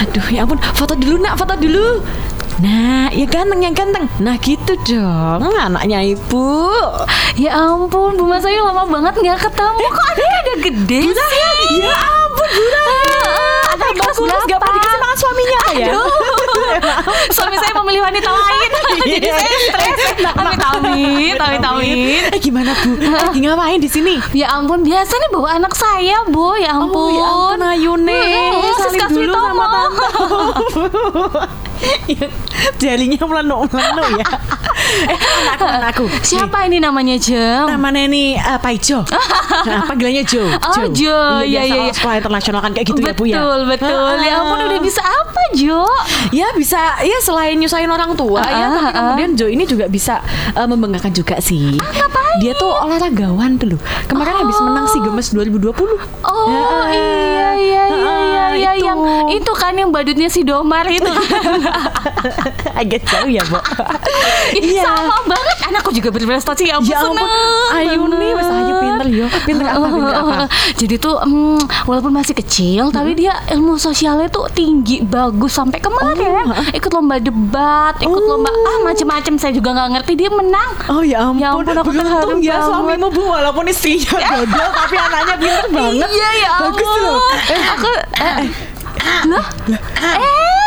Aduh ya ampun. Foto dulu nak. Foto dulu. Nah ya ganteng yang ganteng. Nah gitu dong Anaknya ibu. Ya ampun, Bu Mas Ayu lama banget nggak ketemu. Kok adiknya udah gede sih? Ya ampun Anak kelas Kurus gak pernah dikasih makan suaminya ya. Suami saya memilih wanita lain. Jadi saya stres. Amit amit, amit amit. Eh gimana bu? Lagi ngapain di sini? Ya ampun, biasa nih bawa anak saya, Bu. Ya ampun. Oh ya ampun Ayune Hmm, Salim Siska dulu sama tante Jalinya melenu-melenu ya Eh anakku anakku Siapa ini namanya, Jeng? Namanya ini uh, Pak Ijo nah, Panggilannya Jo Oh, Jo. Iya, iya, orang iya. Sekolah internasional kan kayak gitu ya bu ya betul, betul. Ya ampun, udah bisa apa, Jo? Ya bisa ya selain nyusahin orang tua ya Ah, tapi ah, kemudian Jo ini juga bisa uh, membanggakan juga sih. Ah, ngapain? Dia tuh olahragawan tuh loh. Kemarin habis menang si Gemes 2020. Oh Ya, iya iya iya iya ah, iya itu. yang itu kan yang badutnya si Domar itu. Agak jauh ya, Bu. Ih, Iya. sama banget anakku juga berprestasi ya ampun Ya ampun, Ayu nih mas Ayu pinter yo. Pinter apa? Pinter apa? Jadi tuh mm, walaupun masih kecil tapi dia ilmu sosialnya tuh tinggi bagus sampai kemarin ikut lomba debat ikut Oh. lomba ah macem-macem saya juga nggak ngerti dia menang Oh ya ampun, Ya ampun, aku terharu ya banget. suamimu bu walaupun istrinya dodol tapi anaknya pinter banget. Iya ya Bagus ampun. loh. Eh, Aku eh, lah eh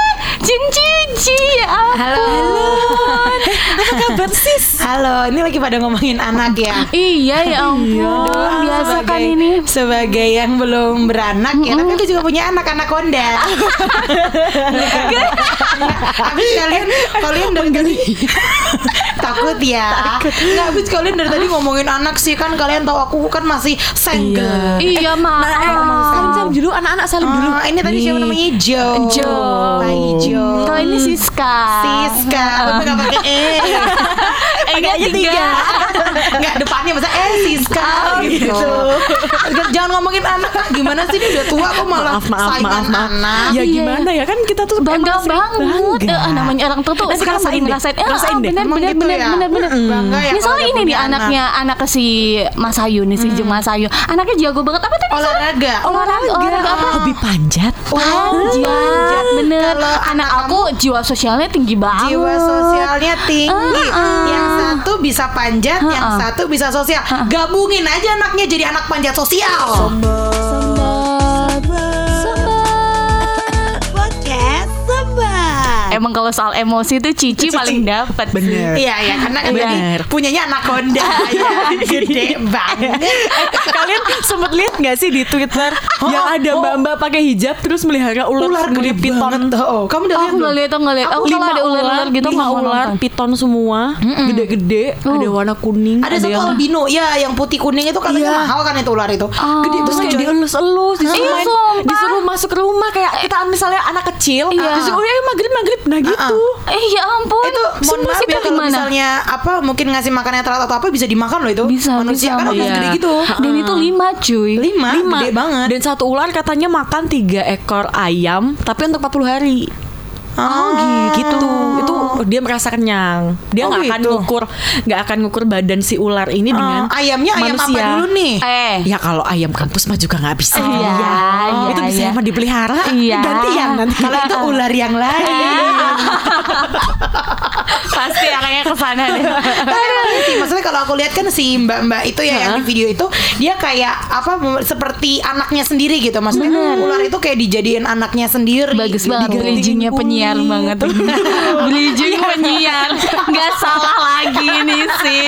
Jin Cici ya ampun. apa kabar sis? Halo, ini lagi pada ngomongin anak ya. Iya ya ampun. Ah, Biasa kan sebagai- ini. sebagai yang belum beranak ya, tapi aku juga punya anak anak konda. Habis kalian kalian dari takut ya. Nggak habis kalian dari tadi ngomongin anak sih kan kalian tahu aku kan masih single. Iya Nah, eh, maaf. salim salim dulu anak-anak salim dulu. Ah, ini tadi siapa namanya Jo. Jo. Jo. Kalau ini Siska. Siska, tapi nggak pakai e. Eh-nya tiga. Nggak depannya masa eh Siska Oh, gitu. Jangan ngomongin anak gimana sih dia udah tua kok malah maaf maaf maaf maaf. anak. Ya Iya. gimana ya kan kita tuh Bangga banget. bangga. Eh, namanya orang tua tuh Nanti sekarang deh. ngerasain. Eh, Rasain oh, deh. benar Emang benar ya? benar benar. Bangga ya Misalnya ini nih anaknya anak ke si Mas Ayu nih si Jeng Mas Ayu. Anaknya jago banget apa tadi? Olahraga. Olahraga, olahraga apa? Hobi panjat. Panjat, bener. Kalau Anak aku jiwa sosialnya tinggi banget. Jiwa sosialnya tinggi. Ah, ah. Yang satu bisa panjat, yang Ah, satu bisa sosial. Gabungin aja anaknya jadi anak panjat sosial. Podcast Emang kalau soal emosi tuh Cici Cici. paling dapat. Bener. Iya ya karena kan tadi punyanya anaconda ya gede banget. Kalian sempet lihat nggak sih di Twitter yang ada oh. mbak-mbak pakai hijab terus melihara ular, Ular gede piton. banget. Oh, kamu udah Oh, lihat aku nggak lihat, aku nggak lihat. Aku kalau ada ular-ular gitu lima nggak mau ular piton semua, gede-gede, Oh. ada warna kuning, Ada satu yang albino ya yang putih kuning itu katanya Iya. mahal kan itu ular itu. Gede terus banget kayak dielus-elus, disuruh, Iya, disuruh masuk rumah kayak kita misalnya anak kecil, Iya. disuruh ya maghrib maghrib, nah gitu. Eh ya ampun. itu mohon maaf ya kalau gimana? misalnya apa mungkin ngasih makannya telat atau apa bisa dimakan loh itu Bisa, manusia bisa. kan udah Iya. gede gitu Dan itu lima cuy. lima, gede banget Dan satu ular katanya makan tiga ekor ayam, tapi untuk 40 hari. oh gitu itu dia merasa kenyang. Dia Oh, nggak akan gitu. ngukur nggak akan ngukur badan si ular ini Oh, dengan ayamnya ayam apa manusia. dulu nih? Eh. ya kalau ayam kampus mah juga nggak bisa. Iya, iya, itu bisa iya. emang dipelihara. Iya. gantian nanti. Kalau itu ular yang lain. Pasti arahnya ke sana deh. Sih, maksudnya kalau aku lihat kan si mbak-mbak itu ya yang di video itu dia kayak apa seperti anaknya sendiri gitu. Maksudnya ular itu kayak dijadiin anaknya sendiri. Bagus banget. Bridgingnya penyiar banget. Bridging penyiar Gak salah lagi nih sih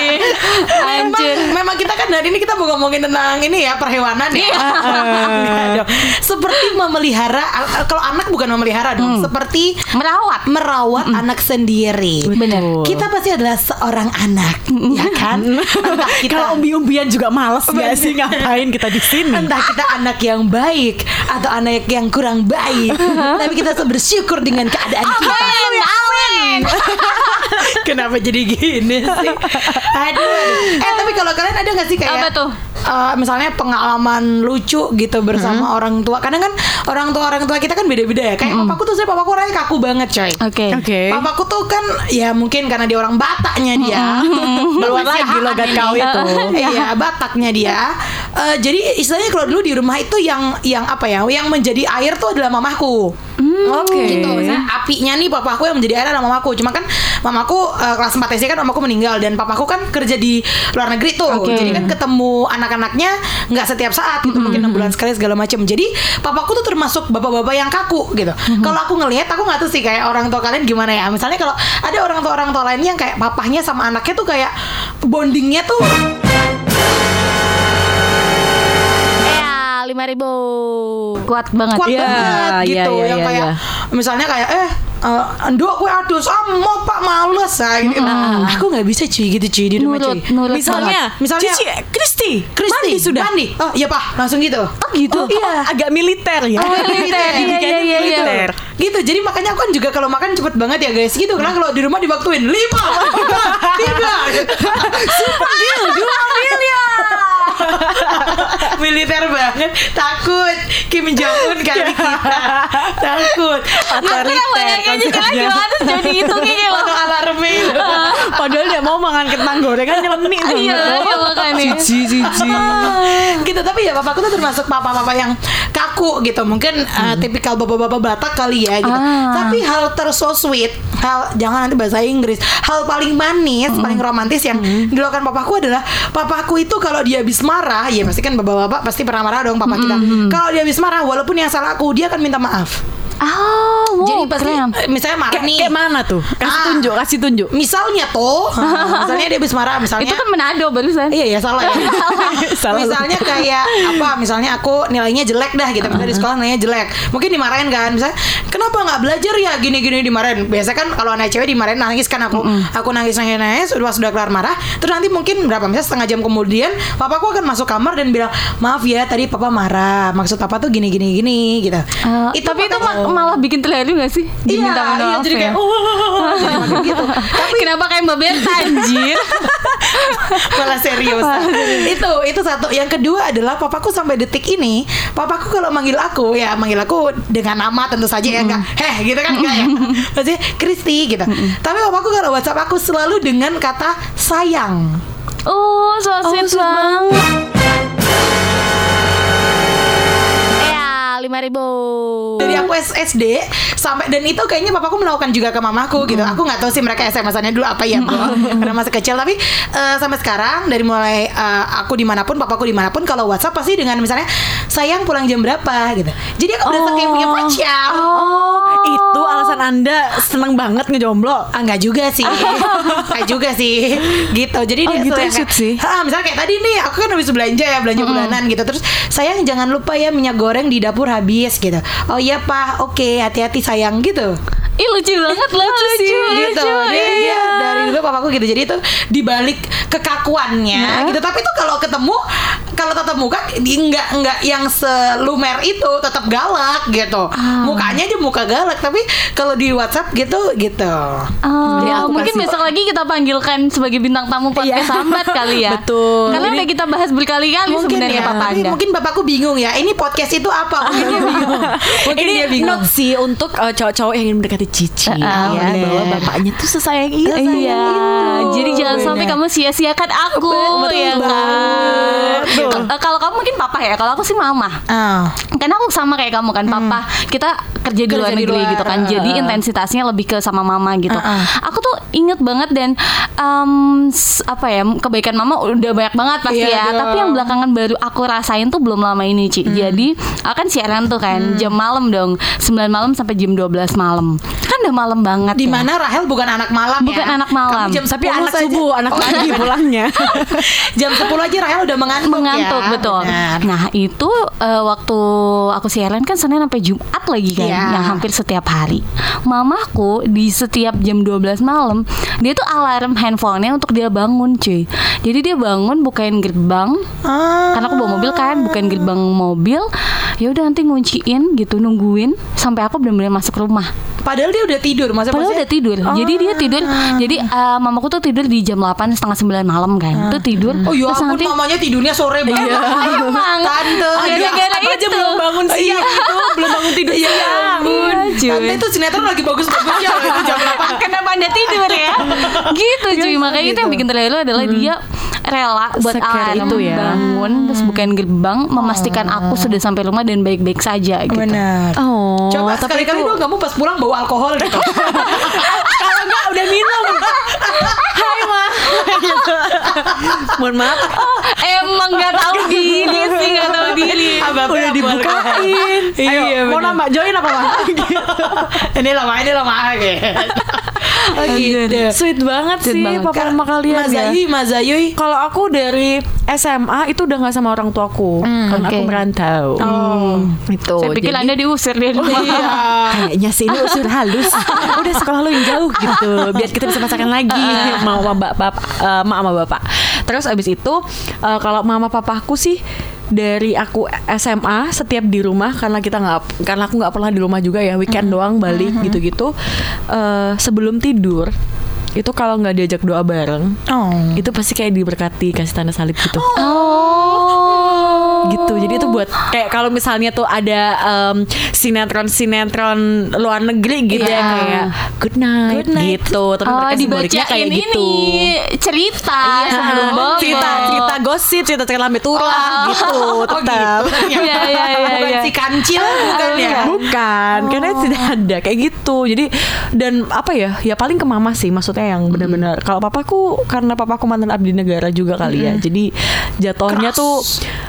Memang, Anjir memang kita kan hari ini kita mau ngomongin tentang ini ya perhewanan ya. Dong. Seperti memelihara kalau anak bukan memelihara dong, seperti Merawat merawat anak sendiri. Bener. Kita pasti adalah seorang anak, ya kan? Kita kalau umbi-umbian juga males nggak Bener. sih ngapain kita di sini Entah kita anak yang baik atau anak yang kurang baik, tapi kita bersyukur dengan keadaan kita. Amin Amin Kenapa jadi gini sih? Aduh. Eh tapi kalau kalian ada nggak sih kayak Apa tuh? Eh, misalnya pengalaman lucu gitu bersama orang tua. Kadang kan orang tua orang tua kita kan beda-beda ya. Kayak papaku tuh saya papaku orangnya kaku banget, coy. Oke. Oke. Papaku tuh kan ya mungkin karena dia orang Bataknya dia. Keluar lagi logat kau itu. Iya, Bataknya dia. Eh, jadi istilahnya kalau dulu di rumah itu yang yang apa ya? Yang menjadi air tuh adalah mamaku. Oke. Gitu. Misalnya apinya nih papaku yang menjadi air adalah mamaku. Cuma kan mamaku eh, kelas 4 SD kan mamaku meninggal dan papaku kan kerja di luar negeri tuh. Oke. Jadi kan ketemu anak-anaknya nggak setiap saat gitu, mungkin enam bulan sekali segala macam. Jadi papaku tuh termasuk bapak-bapak yang kaku gitu. Kalau aku ngelihat aku nggak tahu sih kayak orang tua kalian gimana ya. Misalnya kalau ada orang tua orang tua lainnya yang kayak papahnya sama anaknya tuh kayak bondingnya tuh Ya, lima ribu. Kuat banget. kuat Iya, banget iya, gitu iya, yang iya, kayak iya. misalnya kayak eh eh, Nduk gue adus ah mau pak males ah, gitu. Aku nggak bisa cuy gitu cuy di rumah Nurut, cuy nurut Misalnya, banget. misalnya Cici, Kristi, Kristi mandi sudah. mandi oh iya pak langsung gitu Oh gitu. iya agak militer ya. Oh, militer. Iya, iya, iya, iya. militer. gitu jadi makanya aku kan juga kalau makan cepet banget ya guys gitu karena kalau di rumah dibaktuin lima tiga super deal dua miliar militer banget takut Kim Jong Un kali kita takut Otoriter konsepnya. gimana jadi itu kayak Lalu alarmnya itu. Padahal dia mau makan kentang gorengan nyelenik tuh. Iya, iya, makanya. Cici, cici. gitu tapi ya papaku tuh termasuk papa-papa yang kaku gitu. Mungkin uh, tipikal bapak-bapak Batak kali ya gitu. Ah. tapi hal terso sweet hal jangan nanti bahasa Inggris hal paling manis paling romantis yang dilakukan papaku adalah papaku itu kalau dia habis marah ya pasti kan bapak-bapak pasti pernah marah dong papa kita. Kalau dia habis marah walaupun yang salah aku dia akan minta maaf Oh, wow, jadi pasti keren. misalnya marah nih kayak mana tuh? Kasih Ah. tunjuk, kasih tunjuk. misalnya tuh misalnya dia habis marah misalnya Itu kan Manado barusan. Iya ya salah ya. Salah. misalnya kayak apa? Misalnya aku nilainya jelek dah gitu. Misalnya di sekolah nilainya jelek. Mungkin dimarahin kan. Misalnya kenapa nggak belajar ya gini-gini dimarahin. Biasa kan kalau anak cewek dimarahin nangis kan aku. Aku nangis nangis nangis. Udah sudah kelar marah. Terus nanti mungkin berapa? Misalnya setengah jam kemudian, papaku akan masuk kamar dan bilang maaf ya tadi papa marah. Maksud papa tuh gini gini gitu. Eh, tapi itu ma- malah bikin terharu gak sih? Iya, iya, jadi ya. kayak oh, jadi makin gitu. Tapi Kenapa kayak Mbak Berta anjir? malah serius itu itu satu yang kedua adalah papaku sampai detik ini papaku kalau manggil aku ya manggil aku dengan nama tentu saja ya enggak heh gitu kan enggak ya pasti Kristi gitu tapi papaku kalau WhatsApp aku selalu dengan kata sayang Oh, so sweet sweet banget. Lima ribu. dari aku SD sampai dan itu kayaknya papaku melakukan juga ke mamaku gitu. Aku nggak tahu sih mereka SMS-annya dulu apa ya bro karena masih kecil. Tapi eh, sampai sekarang dari mulai eh, aku di mana pun papaku di mana pun kalau WhatsApp pasti dengan misalnya sayang pulang jam berapa? gitu. Jadi aku udah kayak punya pacar. Oh, itu alasan Anda seneng banget ngejomblo. Ah enggak juga sih. Enggak juga sih. Gitu. Jadi Oh, dia gitu ya, kayak, sih. "Ha, Misalnya kayak tadi nih Aku kan habis belanja ya Belanja bulanan gitu. Terus sayang jangan lupa ya Minyak goreng di dapur habis gitu. Oh iya pak. Oke hati-hati sayang gitu lucu banget loh, lucu, gitu lucu. dia, dia Iya. dari dulu papaku gitu jadi itu dibalik kekakuannya gitu tapi itu kalau ketemu kalau tetap muka nggak nggak yang selumer itu tetap galak gitu Ah. mukanya aja muka galak tapi kalau di WhatsApp gitu gitu Oh, aku mungkin kasih- besok lagi kita panggilkan sebagai bintang tamu podcast Iya. sambat kali ya. Betul. Karena Jadi- udah kita bahas berkali-kali sebenarnya ya, Papa Anda. mungkin bapakku bingung ya ini podcast itu apa mungkin dia bingung mungkin Ini dia bingung note sih untuk uh, cowok-cowok yang ingin mendekati Cici Ah, ya, bener. bahwa bapaknya tuh sesayang itu. Iya, jadi jangan Bener. sampai kamu sia-siakan aku Betul ya kan. Eh, Kalau kamu mungkin papa ya, kalau aku sih mama. Ah. Karena aku sama kayak kamu kan, papa. Kita kerja di Kerja luar di negeri luar, gitu kan. uh, Jadi intensitasnya lebih ke sama mama gitu. Uh, uh. Aku tuh inget banget dan em, s- apa ya kebaikan mama udah banyak banget pasti Iya ya. dong. Tapi yang belakangan baru aku rasain tuh belum lama ini Ci. Jadi aku kan siaran tuh kan jam malam dong, 9 malam sampai jam 12 malam. Kan udah malam banget. di ya. mana Rahel bukan anak malam Bukan ya anak malam. Kamu jam Tapi 10 anak saja. subuh, anak Oh, pagi pulangnya. jam 10 aja Rahel udah mengantuk, mengantuk ya. betul. Benar. Nah itu eh, waktu aku siaran kan Senin sampai Jumat lagi kan, Iya. Yang hampir setiap hari. Mamaku di setiap jam 12 malam dia tuh alarm handphonenya untuk dia bangun cuy. Jadi dia bangun bukain gerbang. Ah. Karena aku bawa mobil kan, bukain gerbang mobil. Ya udah nanti ngunciin gitu nungguin sampai aku benar-benar masuk rumah. Padahal dia udah tidur, masa Padahal udah tidur. Jadi dia tidur. Jadi eh, mamaku tuh tidur di jam 8 setengah 9 malam kan. Tuh tidur. Oh ya Terus ampun nanti- mamanya tidurnya sore banget. Emang. Tante. Gara-gara aja itu. belum bangun siang itu, belum bangun tidur Iya, siang. Iya. Tante itu sinetron lagi bagus-bagusnya itu jam 8. Kenapa anda tidur ya? gitu cuy Makanya itu yang bikin terharu adalah dia rela buat Secare alarm itu ya. bangun terus bukain gerbang memastikan aku sudah sampai rumah dan baik-baik saja gitu. Benar. Oh, Coba tapi sekali-kali itu- dong kamu pas pulang bawa alkohol deh. Kalau enggak udah minum. Hai ma. Mohon maaf. Emang nggak tahu diri sih nggak tahu diri. udah dibukain. Iya, Ayo, mau bener. nambah join apa ma? ini lama ini lama gitu. Oh gitu. Sweet banget Sweet sih banget. papa sama kalian Mas ya. Ayui, Mas Ayui. Kalau aku dari SMA itu udah nggak sama orang tuaku karena aku oke. merantau. Oh. Itu. Saya pikir Jadi- anda diusir dari rumah. Iya. Kayaknya sih ini usir halus. Udah sekolah lu yang jauh gitu, biar kita bisa pacaran lagi. Mau sama bapak, bapak eh, mak sama bapak. Terus abis itu eh, kalau mama papaku sih dari aku SMA setiap di rumah karena kita nggak karena aku nggak pernah di rumah juga ya weekend doang balik gitu-gitu. Eh, sebelum tidur itu kalau nggak diajak doa bareng Oh. itu pasti kayak diberkati kasih tanda salib gitu. Oh. gitu. Jadi itu buat kayak kalau misalnya tuh ada sinetron sinetron luar negeri gitu ya Iya. kayak good night, Good night. gitu tapi Oh, mereka simboliknya kayak ini gitu cerita Iya, sebelum bobo. cerita cerita gosip cerita cerita lambe turah gitu Oh tetap gitu. Iya, iya, iya, Bukan iya. si kancil bukan ya. Bukan, karena tidak ada kayak gitu. Jadi dan apa ya? Ya paling ke mama sih maksudnya yang benar-benar. Kalau papaku karena papaku mantan abdi negara juga kali ya. Jadi jatuhnya Keras. tuh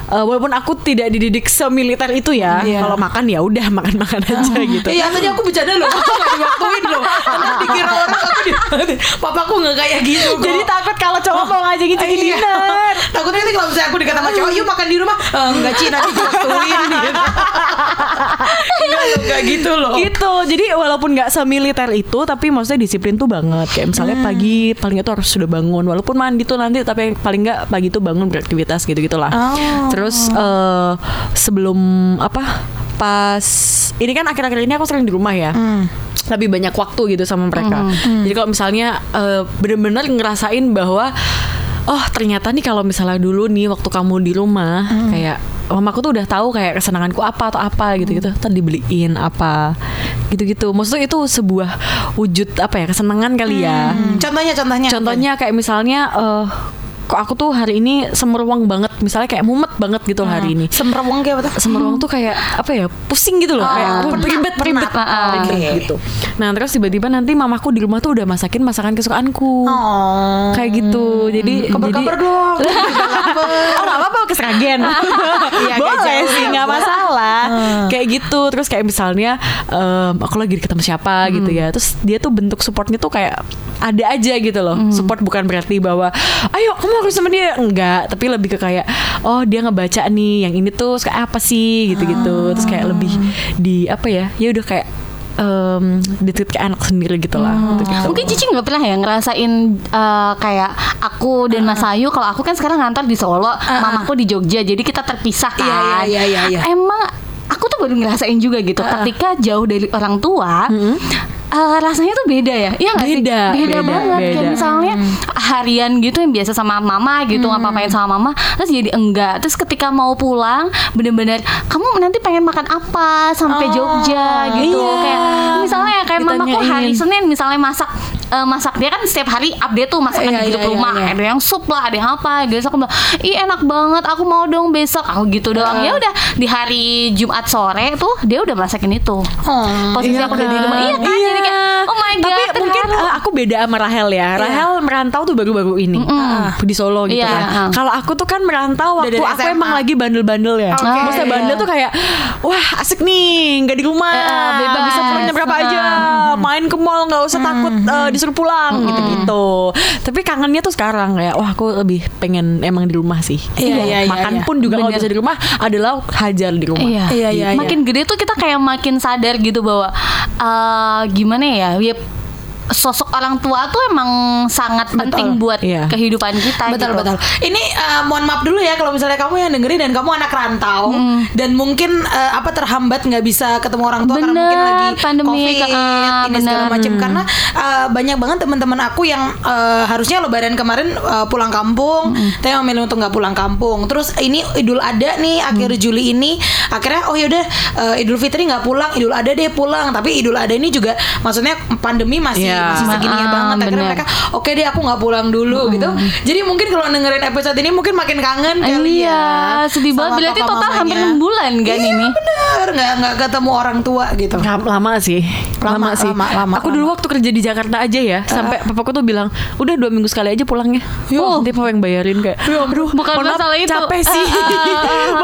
eh, walaupun aku tidak dididik semiliter itu ya. Iya. Kalau makan ya udah makan-makan aja gitu. Iya tadi aku bercanda loh, aku gak diwaktuin loh. Karena dikira orang aku di Papaku gak kayak gitu kok. Jadi takut kalau cowok mau ngajakin jadi Iya. dinner. Takutnya nanti kalau misalnya aku dikata sama cowok Yuk makan di rumah. "Eh, Enggak Ci nanti diwaktuin gitu Enggak loh, gitu loh. Gitu. Jadi walaupun nggak semiliter itu tapi maksudnya disiplin tuh banget. Kayak misalnya pagi paling itu harus sudah bangun. Walaupun mandi tuh nanti tapi paling nggak pagi tuh bangun beraktivitas gitu gitulah Oh. terus eh, sebelum apa pas ini kan akhir-akhir ini aku sering di rumah ya. Lebih banyak waktu gitu sama mereka. Jadi kalau misalnya eh, bener-bener ngerasain bahwa oh ternyata nih kalau misalnya dulu nih waktu kamu di rumah kayak mamaku tuh udah tahu kayak kesenanganku apa atau apa gitu-gitu. Tadi dibeliin apa gitu-gitu. Maksudnya itu sebuah wujud apa ya kesenangan kali ya. Hmm, Contohnya contohnya. Contohnya kayak misalnya eh kok aku tuh hari ini semeruang banget, misalnya kayak mumet banget gitu hari ini. Semrawang kayak apa tuh? Semeruang tuh kayak apa ya pusing gitu loh, kayak pernah, ribet ribet. pernah. ribet Oke. gitu. Nah terus tiba-tiba nanti mamaku di rumah tuh udah masakin masakan kesukaanku, Oh. Kayak gitu. Jadi Kabar-kabar jadi- dong. Oh nggak apa-apa ke Sragen Iya, Boleh sih ya, nggak masalah. Kayak gitu. Terus kayak misalnya em, Aku lagi ketemu siapa gitu ya. Terus dia tuh bentuk supportnya tuh kayak Ada aja gitu loh. Support bukan berarti bahwa Ayo kamu harus sama dia? Enggak Tapi lebih ke kayak Oh dia ngebaca nih Yang ini tuh kayak apa sih? Gitu-gitu. Terus kayak lebih Di apa ya Ya udah kayak em Ditreat kayak anak sendiri gitu lah gitu-gitu. Mungkin Cici nggak pernah ya ngerasain eh, kayak aku dan Mas Ayu kalau aku kan sekarang ngantor di Solo, mamaku di Jogja, jadi kita terpisah kan. Iya, iya, iya, iya, iya. Emang aku tuh baru ngerasain juga gitu, ketika jauh dari orang tua. eh, rasanya tuh beda ya, iya nggak sih? Beda, beda, beda, banget. Kayak beda. misalnya harian gitu yang biasa sama mama gitu, ngapain sama mama, terus jadi enggak. Terus ketika mau pulang, bener-bener kamu nanti pengen makan apa sampai Oh, Jogja gitu. iya. Kayak misalnya kayak mamaku hari. Senin misalnya masak eh, masak dia kan setiap hari update tuh masakan Iya, di grup iya, rumah iya, iya. ada yang sup lah ada yang apa gitu aku bilang ih enak banget aku mau dong besok aku gitu doang ya udah di hari Jumat sore tuh dia udah masakin itu posisi iya aku udah di kan? rumah iya kan jadi kayak Iya. oh my god Tapi mungkin terharu. eh, aku beda sama Rahel ya. Rahel merantau tuh baru-baru ini Ah, di Solo gitu Iya, kan. ah. Kalau aku tuh kan merantau waktu dari aku SMA. emang lagi bandel-bandel ya. Oke, Maksudnya iya. bandel tuh kayak wah asik nih nggak di rumah, eh, bebas. bisa pulangnya berapa aja, main ke mall nggak usah takut disuruh pulang gitu-gitu. Tapi kangennya tuh sekarang ya, wah aku lebih pengen emang di rumah sih. Iya, iya, iya, Makan iya. pun juga kalau bisa di rumah adalah hajar di rumah. Iya. Iya, iya, makin gede tuh kita kayak makin sadar gitu bahwa eh gimana ya, ya sosok orang tua tuh emang sangat penting buat Iya. kehidupan kita betul gitu. betul. Ini eh, mohon maaf dulu ya kalau misalnya kamu yang dengerin dan kamu anak rantau dan mungkin eh, apa terhambat nggak bisa ketemu orang tua karena Bener, mungkin lagi pandemi, covid ah, ini segala bener. macam karena eh, banyak banget teman-teman aku yang eh, harusnya lebaran kemarin eh, pulang kampung tapi memilih untuk nggak pulang kampung. Terus ini Idul Adha nih akhir Juli ini akhirnya oh yaudah eh, Idul Fitri nggak pulang Idul Adha deh pulang tapi Idul Adha ini juga maksudnya pandemi masih Iya. masih segininya Ah, banget akhirnya bener. mereka oke deh aku nggak pulang dulu gitu jadi mungkin kalau dengerin episode ini mungkin makin kangen kali Iya, ya sedih banget. sama Berarti total mamanya. hampir 6 bulan kan Iya, ini? bener nggak nggak ketemu orang tua gitu Lama, sih, Lama, lama, sih. lama, lama, aku dulu lama. waktu kerja di Jakarta aja ya, sampai papaku tuh bilang, udah dua minggu sekali aja pulangnya. Oh, nanti papa yang bayarin kayak, aduh, Bukan masalah itu. capek sih.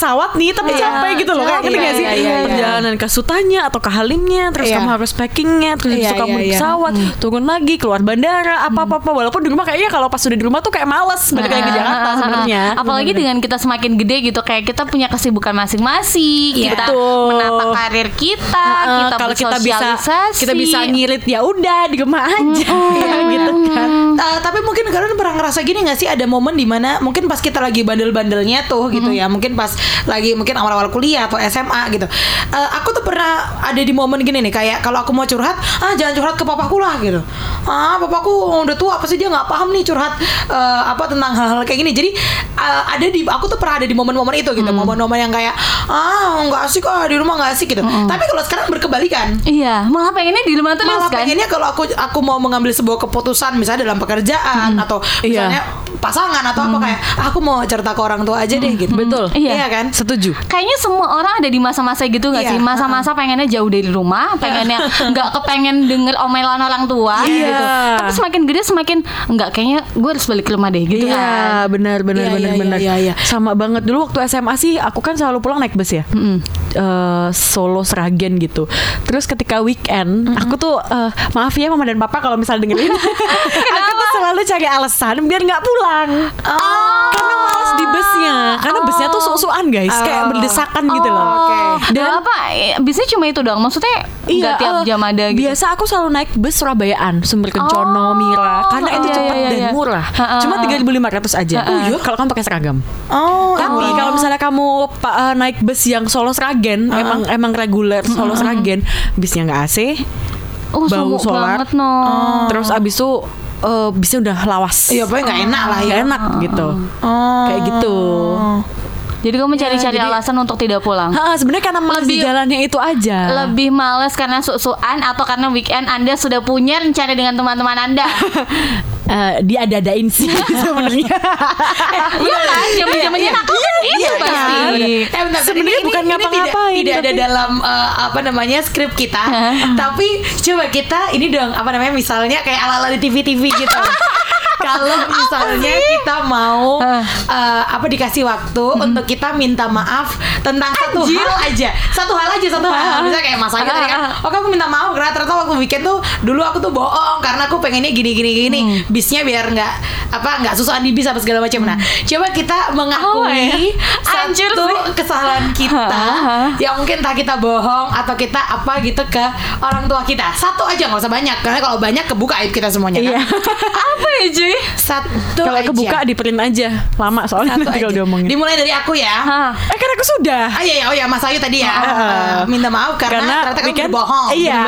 Pesawat nih, tapi Iya. capek gitu loh. Kayak ngerti nggak sih? iya, iya, iya. Perjalanan ke Sutanya atau ke Halimnya, terus kamu harus packingnya, terus itu kamu di pesawat, turun lagi, keluar bandara, apa-apa. Walaupun di rumah kayaknya kalau pas sudah di rumah tuh kayak males balik lagi ke Jakarta sebenarnya. Apalagi dengan kita semakin gede gitu kayak kita punya kesibukan masing-masing, kita menata karir kita, kita kalau kita bisa bersosialisasi. kita bisa ngirit ya udah di rumah aja Iya. gitu kan Uh, tapi mungkin kalian pernah ngerasa gini gak sih ada momen di mana mungkin pas kita lagi bandel-bandelnya tuh gitu ya mungkin pas lagi mungkin awal-awal kuliah atau SMA gitu. Uh, aku tuh pernah ada di momen gini nih kayak kalau aku mau curhat ah jangan curhat ke papaku lah gitu. Ah papaku udah tua apa sih dia nggak paham nih curhat uh, apa tentang hal-hal kayak gini? Jadi uh, ada di aku tuh pernah ada di momen-momen itu gitu momen-momen yang kayak ah nggak asik ah di rumah nggak asik gitu. Tapi kalau sekarang berkebalikan. Iya, malah pengennya di rumah terus malah kan. pengennya kalau aku aku mau mengambil sebuah keputusan misalnya dalam pekerjaan atau Iya. Misalnya pasangan atau apa kayak "Ah, aku mau cerita ke orang tua aja deh gitu. Betul. Iya. kan? Setuju. Kayaknya semua orang ada di masa-masa gitu gak Iya, sih? Masa-masa pengennya jauh dari rumah, pengennya nggak kepengen denger omelan orang tua Iya. gitu. Tapi semakin gede semakin nggak kayaknya gue harus balik ke rumah deh gitu Iya kan. benar benar Iya, benar iya, benar. iya, iya. sama banget. Dulu waktu SMA sih aku kan selalu pulang naik bus ya. Eh, Solo Seragen gitu. Terus ketika weekend aku tuh eh, maaf ya mama dan papa kalau misal dengerin. Aku tuh selalu cari alasan biar nggak pulang karena males di busnya karena busnya tuh sok-sokan guys kayak Oh. berdesakan gitu loh Oke. Dan apa? eh, Biasanya cuma itu doang. Maksudnya nggak tiap eh, jam ada gitu. Biasa aku selalu naik bus Surabayaan, Sumber Kencono, Oh, Mira, karena itu iya, cepat iya, dan iya. murah. Ha-ha. Cuma 3.500 aja. Oh iya, kalau kamu pakai seragam. oh Tapi iya. kalau misalnya kamu eh, naik bus yang Solo Sragen, emang emang reguler Solo Sragen, bisnya nggak AC, oh, bau solar. banget no. terus abis itu eh, bisnya udah lawas. iya pokoknya nggak enak lah ya Nggak enak gitu. oh Kayak gitu. Jadi kamu mencari-cari jadi- alasan untuk tidak pulang. Ha, sebenarnya karena males di Lebih- jalannya itu aja. Lebih males karena susuan atau karena weekend Anda sudah punya rencana dengan teman-teman Anda. Eh, dia ada-adain sih sebenarnya. Iya kan? Zaman-zamannya nakal kan itu Iya, pasti. iya. Eh, Sebenarnya bukan ngapa-ngapain, tidak ada dalam eh, apa namanya skrip kita tapi coba kita ini dong apa namanya misalnya kayak ala-ala di TV-TV gitu kalau misalnya kita mau eh, apa dikasih waktu untuk kita minta maaf tentang satu hal aja. Satu hal aja satu hal. Misalnya kayak Mas Ayu tadi kan oke aku minta maaf karena ternyata waktu weekend tuh dulu aku tuh bohong karena aku pengennya gini gini gini. Bisnya biar nggak apa nggak susuan di bis apa segala macam. Nah coba kita mengakui Anjir satu sih. kesalahan kita yang mungkin entah kita bohong atau kita apa gitu ke orang tua kita. Satu aja nggak usah banyak. Karena kalau banyak kebuka aib kita semuanya Iya. kan? Apa ya cuy? Satu Kalau kebuka di print aja. Lama soalnya satu nanti kalau diomongin. dimulai dari aku ya Hah. Eh kan aku sudah. Ah iya, iya, oh ya Mas Ayu tadi ya Heeh. Eh, minta maaf karena, ternyata kamu weekend- berbohong. Iya.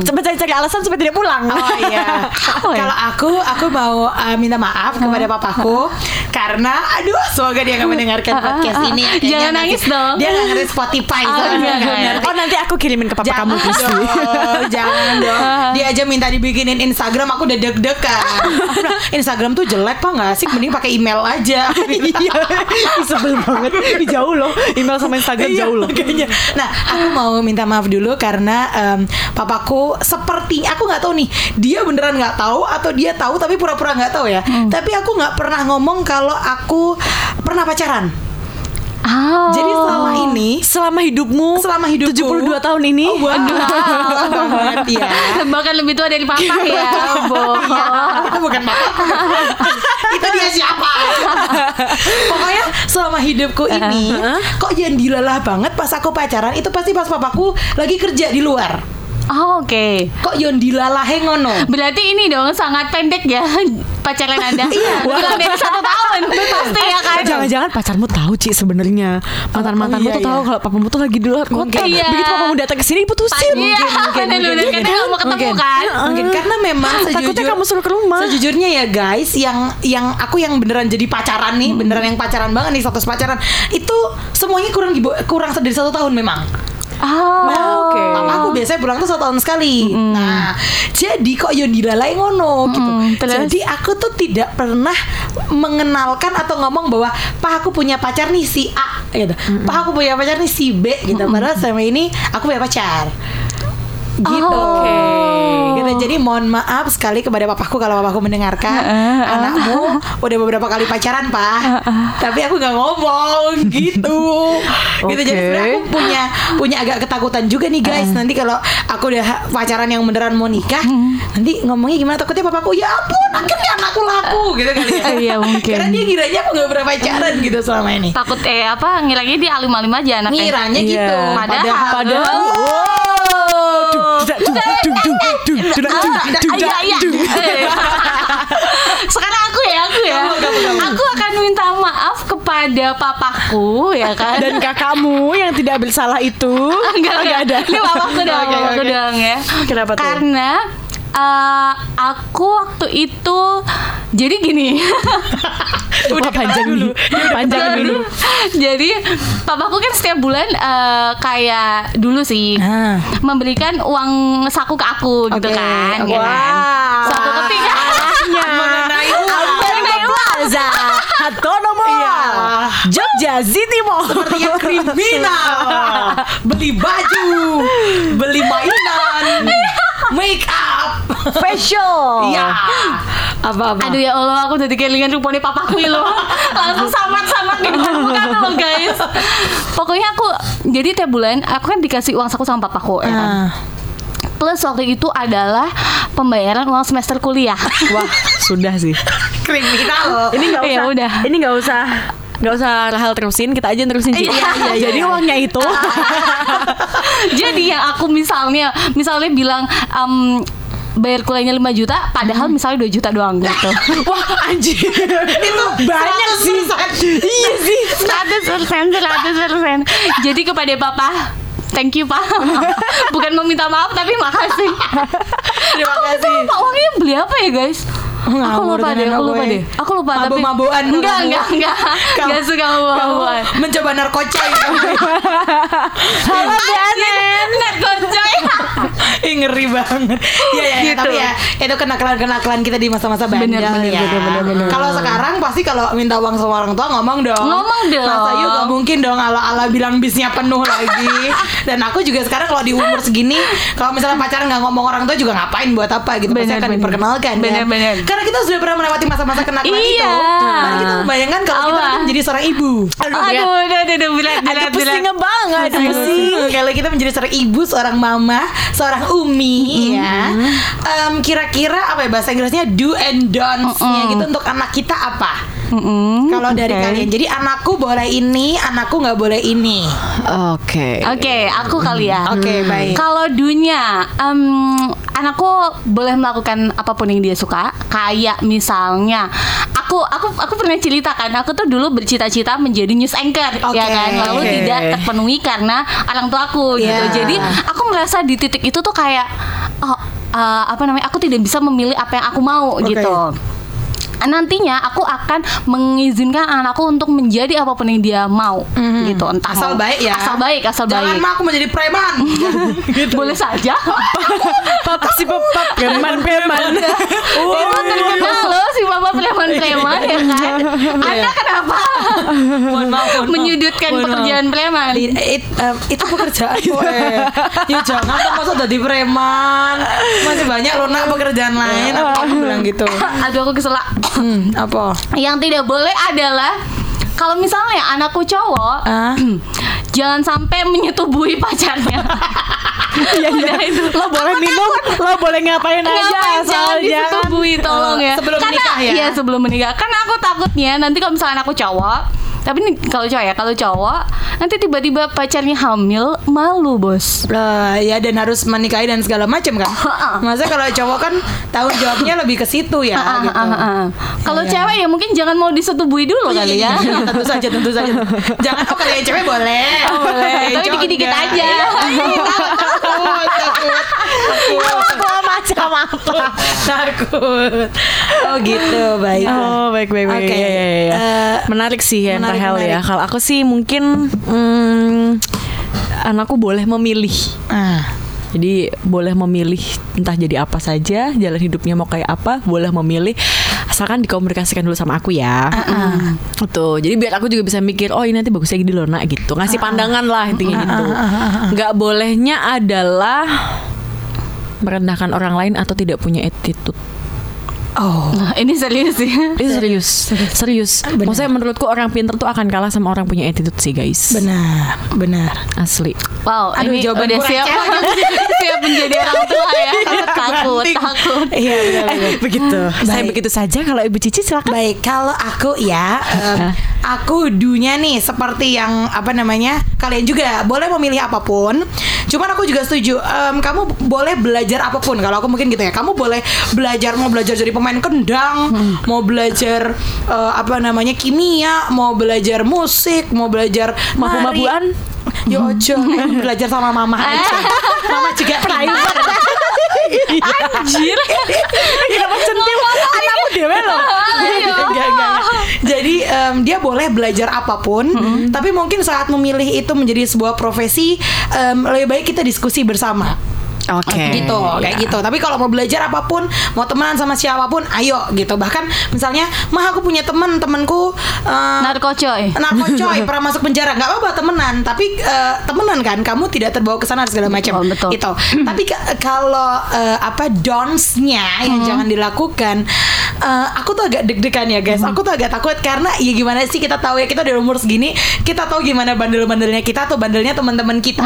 Coba cari-cari alasan supaya tidak pulang. Oh iya. Oh, ya? Kalau aku, aku mau uh, minta maaf kepada papaku karena, aduh, semoga dia nggak mendengarkan podcast ini. ya. Jangan nangis dong. Dia nggak ngerti Spotify. Oh, soalnya iya, iya. ngerti. Oh nanti aku kirimin ke papa kamu Jangan Kristi. dong, jangan dong. Dia aja minta dibikinin Instagram, aku udah deg-degan. Instagram tuh jelek pak nggak sih? Mending pakai email aja. Iya, sebel banget. Jauh loh, email sama Instagram Iya, jauh loh. makanya. Nah, aku mau minta maaf dulu karena em, papaku seperti aku nggak tahu nih, dia beneran nggak tahu atau dia tahu tapi pura-pura nggak tahu ya. Tapi aku nggak pernah ngomong kalau aku pernah pacaran. Oh. Jadi selama ini Selama hidupmu, Selama hidupku. 72 tahun ini. Oh, waduh, banget ya. Bahkan lebih tua dari papa ya. Bohong. itu bukan papa itu dia siapa pokoknya selama hidupku ini kok jangan dilalah banget pas aku pacaran itu pasti pas papaku lagi kerja di luar Oh, oke. Kok yon dilalahe ngono? Berarti ini dong sangat pendek ya pacaran Anda. Iya. Bukan dari satu tahun. Pasti ya kan. Jangan-jangan pacarmu tahu Ci sebenarnya mantan mantanmu oh, iya, tuh tahu iya. kalau papamu tuh lagi di luar kota. Iya. Begitu papamu datang ke sini putusin. Iya, benar-benar karena nggak mau ketemu Mungkin. kan. Mungkin karena memang Takutnya sejujur kamu suruh ke rumah. Sejujurnya ya guys, yang yang aku yang beneran jadi pacaran nih, beneran yang pacaran banget nih status pacaran itu semuanya kurang kurang dari satu tahun memang. Oh, Nah, oke. Papa aku biasanya pulang tuh satu tahun sekali. Nah, jadi kok yon dilalai ngono gitu. terus? Jadi aku tuh tidak pernah mengenalkan atau ngomong bahwa Pak aku punya pacar nih si A gitu. Pak aku punya pacar nih si B gitu. Padahal selama ini aku punya pacar. Gitu. Oke. Gitu. Jadi mohon maaf sekali kepada papaku kalau papaku mendengarkan anakmu udah beberapa kali pacaran pak, tapi aku nggak ngomong gitu. Gitu jadi sebenarnya aku punya punya agak ketakutan juga nih guys. Nanti kalau aku udah pacaran yang beneran mau nikah, nanti ngomongnya gimana? Takutnya papaku ya ampun akhirnya anakku laku gitu kali ya. Iya, mungkin. Karena dia kiranya aku nggak pernah pacaran gitu selama ini. takut eh apa ngiranya dia alim-alim aja anaknya. Ngiranya Iya. gitu. Padahal- Padahal iya. Eh. Sekarang aku ya, aku ya. Aku akan minta maaf kepada papaku ya kan. dan kakakmu yang tidak bersalah itu enggak, enggak ada. Ini papaku dong, papaku dong ya. Kenapa tuh? Karena eh, aku waktu itu jadi gini. Udah panjang dulu. Panjang dulu. Jadi papaku kan setiap bulan eh, kayak dulu sih Ah. memberikan uang saku ke aku gitu Oke, kan. oke. ya kan? Saku keping. Mengenai. Plaza Hatonomo Iya. Jogja City Mall sepertinya kriminal beli baju beli mainan make up Fashion iya apa apa Aduh ya Allah aku jadi kelingan rupanya papaku ya loh Langsung samat-samat di depan muka tuh loh guys Pokoknya aku Jadi tiap bulan Aku kan dikasih uang saku sama papaku ya kan? Ah. Plus waktu itu adalah Pembayaran uang semester kuliah Wah sudah sih kriminal Ini nggak Ya usah udah. Ini nggak usah nggak usah Rahel terusin kita aja terusin Ci. Iya, iya, iya, jadi iya. uangnya itu Jadi yang aku misalnya Misalnya bilang em, Bayar kuliahnya 5 juta Padahal misalnya 2 juta doang gitu. Wah anjir. Itu banyak sih. iya sih. 100% 100% Jadi kepada papa Thank you pak. Bukan meminta maaf tapi makasih. Terima kasih. Lupa uangnya beli apa ya guys Aku lupa deh, aku lupa deh Aku lupa tapi Mabuk-mabukan Enggak, enggak, enggak Kamu- Enggak suka mabuk-mabukan mencoba narkoba Halo Danen Narkocoy Ih, ngeri banget ya, ya, Gitu. tapi ya itu kenakalan-kenakalan kita di masa-masa bandel Bener, bener, ya. bener, bener, bener. Kalau sekarang pasti kalau minta uang sama orang tua ngomong dong. Ngomong dong. Masa yuk gak mungkin dong ala-ala bilang bisnya penuh lagi. Dan aku juga sekarang kalau di umur segini, kalau misalnya pacaran nggak ngomong orang tua juga ngapain buat apa gitu. Pasti akan bener. diperkenalkan. Bener, kan? bener. Karena kita sudah pernah melewati masa-masa kenakalan itu. Iya. Mari kita membayangkan kalau kita menjadi seorang ibu. Aduh, aduh, aduh, aduh, berat, ada berat, berat pusingnya banget ada Aduh, pusing Kalau kita menjadi seorang ibu, seorang mama, seorang umi ya. Em, kira-kira apa ya bahasa Inggrisnya do and don'ts-nya gitu untuk anak kita apa? Mm-mm, Kalau dari oke. kalian. Jadi anakku boleh ini, anakku nggak boleh ini. oke Oke, aku kali ya. Oke, baik. Kalau dunia, em, anakku boleh melakukan apa pun yang dia suka. Kayak misalnya, aku aku aku pernah cerita kan, aku tuh dulu bercita-cita menjadi news anchor, Oke. ya kan. Lalu Oke. tidak terpenuhi karena orang tua aku gitu. Iya. Jadi aku merasa di titik itu tuh kayak, oh eh, apa namanya, aku tidak bisa memilih apa yang aku mau Oke. gitu nantinya aku akan mengizinkan anakku untuk menjadi apa pun yang dia mau gitu entah Asal mau- baik ya. asal baik asal Jangan baik mah aku menjadi preman. gitu. boleh saja papa si papa preman preman itu terkenal loh si papa preman preman ya kan anda kenapa mohon maaf. menyudutkan pekerjaan preman it- em, itu pekerjaan gue. ya jangan masa jadi preman. Masih banyak loh nak pekerjaan lain. Aku bilang gitu. aduh aku kesel Hmm, apa? yang tidak boleh adalah kalau misalnya anakku cowok Ah. jangan sampai menyetubuhi pacarnya. Iya iya. Lo boleh minum Lo boleh ngapain aja Asal jangan. disetubui tolong Eh, ya. sebelum Karena- menikah ya? Iya sebelum menikah. Karena aku takutnya Nanti kalau misalnya aku cowok Tapi nih kalau cowok ya, kalau cowok nanti tiba-tiba pacarnya hamil, malu bos. Lah, ya dan harus menikahi dan segala macam kan. Masa kalau cowok kan tanggung jawabnya lebih ke situ ya gitu. Kalau cewek ya mungkin jangan mau disetubui dulu Iya, kali iya, ya. iya, tentu saja, tentu saja. Jangan oh kalau yang cewek boleh. Oh, boleh. Tapi dikit-dikit aja. Takut, takut, takut. Macam apa? takut. Oh gitu, baik. Oh baik baik baik. Oke. Iya, iya, iya. Eh, menarik sih ya menarik, ya. Kalau aku sih mungkin hmm, anakku boleh memilih. Ah. Jadi boleh memilih entah jadi apa saja, jalan hidupnya mau kayak apa, boleh memilih asalkan dikomunikasikan dulu sama aku ya. Tuh, jadi biar aku juga bisa mikir, oh ini nanti bagusnya gini loh nak gitu. Ngasih pandangan lah intinya gitu. Nggak bolehnya adalah merendahkan orang lain atau tidak punya attitude. Oh. Nah, ini serius sih. Itu serius, serius. Benar. Maksudnya menurutku orang pinter tuh akan kalah sama orang punya attitude sih guys. Benar, benar. Asli. Wow, Aduh, ini jawaban udah siap siap menjadi orang tua ya. takut, Banting. takut. Iya, benar, benar. Begitu. Saya Baik. begitu saja kalau Ibu Cici silakan. Baik, kalau aku ya, em, aku dunya nih seperti yang apa namanya kalian juga boleh memilih apa pun. Cuman aku juga setuju, em, kamu boleh belajar apa pun. Kalau aku mungkin gitu ya, kamu boleh belajar mau belajar jadi pemain kendang, mau belajar eh, apa namanya kimia, mau belajar musik, mau belajar. Mabu-mabuan? Yo ojo, eh, belajar sama mama aja. Mama juga private. Anjir. Kenapa centil? Anakmu dewe loh. Enggak, enggak, enggak. Jadi em, dia boleh belajar apa pun, tapi mungkin saat memilih itu menjadi sebuah profesi, em, lebih baik kita diskusi bersama. Oke. gitu kayak gitu. Tapi kalau mau belajar apa pun mau temenan sama siapa pun ayo gitu. Bahkan misalnya mah aku punya temen temenku eh, Narkocoy. narkocoy pernah masuk penjara. Nggak apa-apa temenan. Tapi eh, temenan kan? Kamu tidak terbawa ke sana segala macam. Oh, betul. gitu. Tapi ka- kalau eh, apa donsnya yang jangan dilakukan eh, aku tuh agak deg-degan ya guys. Aku tuh agak takut karena ya gimana sih kita tahu ya kita udah umur segini kita tahu gimana bandel-bandelnya kita atau bandelnya teman-teman kita.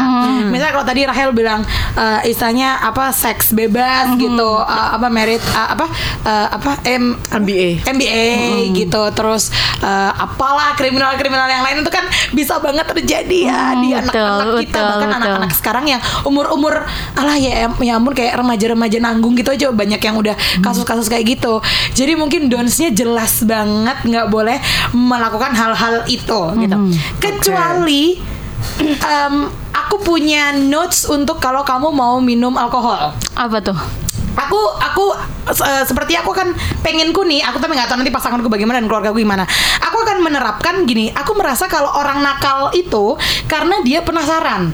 Misalnya kalau tadi Rahel bilang eh, istilahnya apa seks bebas gitu eh, apa merit eh, apa eh, apa M MBA. MBA gitu terus eh, apalah kriminal-kriminal yang lain itu kan bisa banget terjadi ya Hmm, di anak-anak kita betul, bahkan anak-anak sekarang yang umur-umur alah ya ya ampun kayak remaja-remaja nanggung gitu aja banyak yang udah Hmm. kasus-kasus kayak gitu. Jadi mungkin donsnya jelas banget nggak boleh melakukan hal-hal itu gitu. Hmm, kecuali em, aku punya notes untuk kalau kamu mau minum alkohol. Apa tuh? aku aku eh, seperti aku kan pengenku nih aku tapi nggak tahu nanti pasanganku bagaimana dan keluarga gue gimana. Aku akan menerapkan gini aku merasa kalau orang nakal itu karena dia penasaran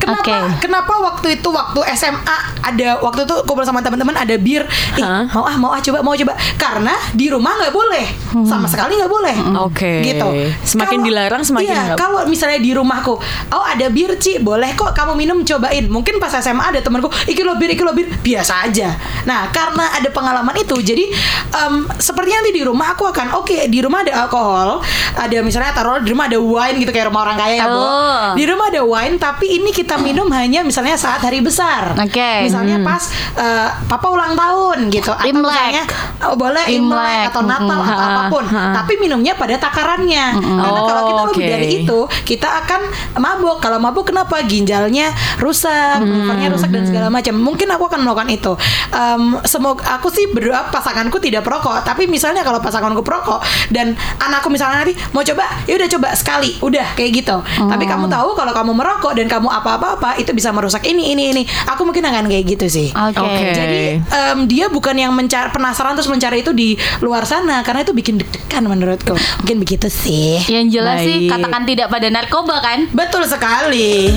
Kenapa? Oke. Kenapa waktu itu waktu SMA ada waktu itu kumpul sama teman-teman ada bir, ih, Hah? mau ah mau ah coba mau coba karena di rumah nggak boleh sama sekali nggak boleh. Oke. Gitu. Semakin dilarang, semakin iya, kalau misalnya di rumahku, oh ada bir Ci, boleh kok kamu minum cobain. Mungkin pas SMA ada temanku, iki lo bir, iki lo bir, biasa aja. Nah, karena ada pengalaman itu, jadi em, sepertinya nanti di rumah aku akan oke di rumah ada alkohol, ada misalnya taruh di rumah ada wine gitu kayak rumah orang kaya ya, Bu. Oh. Di rumah ada wine, tapi ini kita minum hanya misalnya saat hari besar. Oke. Misalnya pas eh, papa ulang tahun gitu, atau Imlek. misalnya oh, boleh Imlek. Imlek atau Natal Mm-mm. atau Ha, apa pun, ha. tapi minumnya pada takarannya. Karena kalau kita Oh, lebih dari itu, kita akan mabuk. Kalau mabuk kenapa? Ginjalnya rusak, livernya rusak dan segala macam. Mungkin aku akan melakukan itu. Em, semoga aku sih berdoa pasanganku tidak perokok. Tapi misalnya kalau pasanganku perokok dan anakku misalnya nanti mau coba, ya udah coba sekali, udah kayak gitu. Tapi kamu tahu kalau kamu merokok dan kamu apa-apa-apa itu bisa merusak ini ini ini. Aku mungkin akan kayak gitu sih. Oke. Oke. Jadi em, dia bukan yang mencari penasaran terus mencari itu di luar sana karena itu bikin deg-degan menurutku. Mungkin begitu sih. Yang jelas sih Baik. katakan tidak pada narkoba kan? Betul sekali.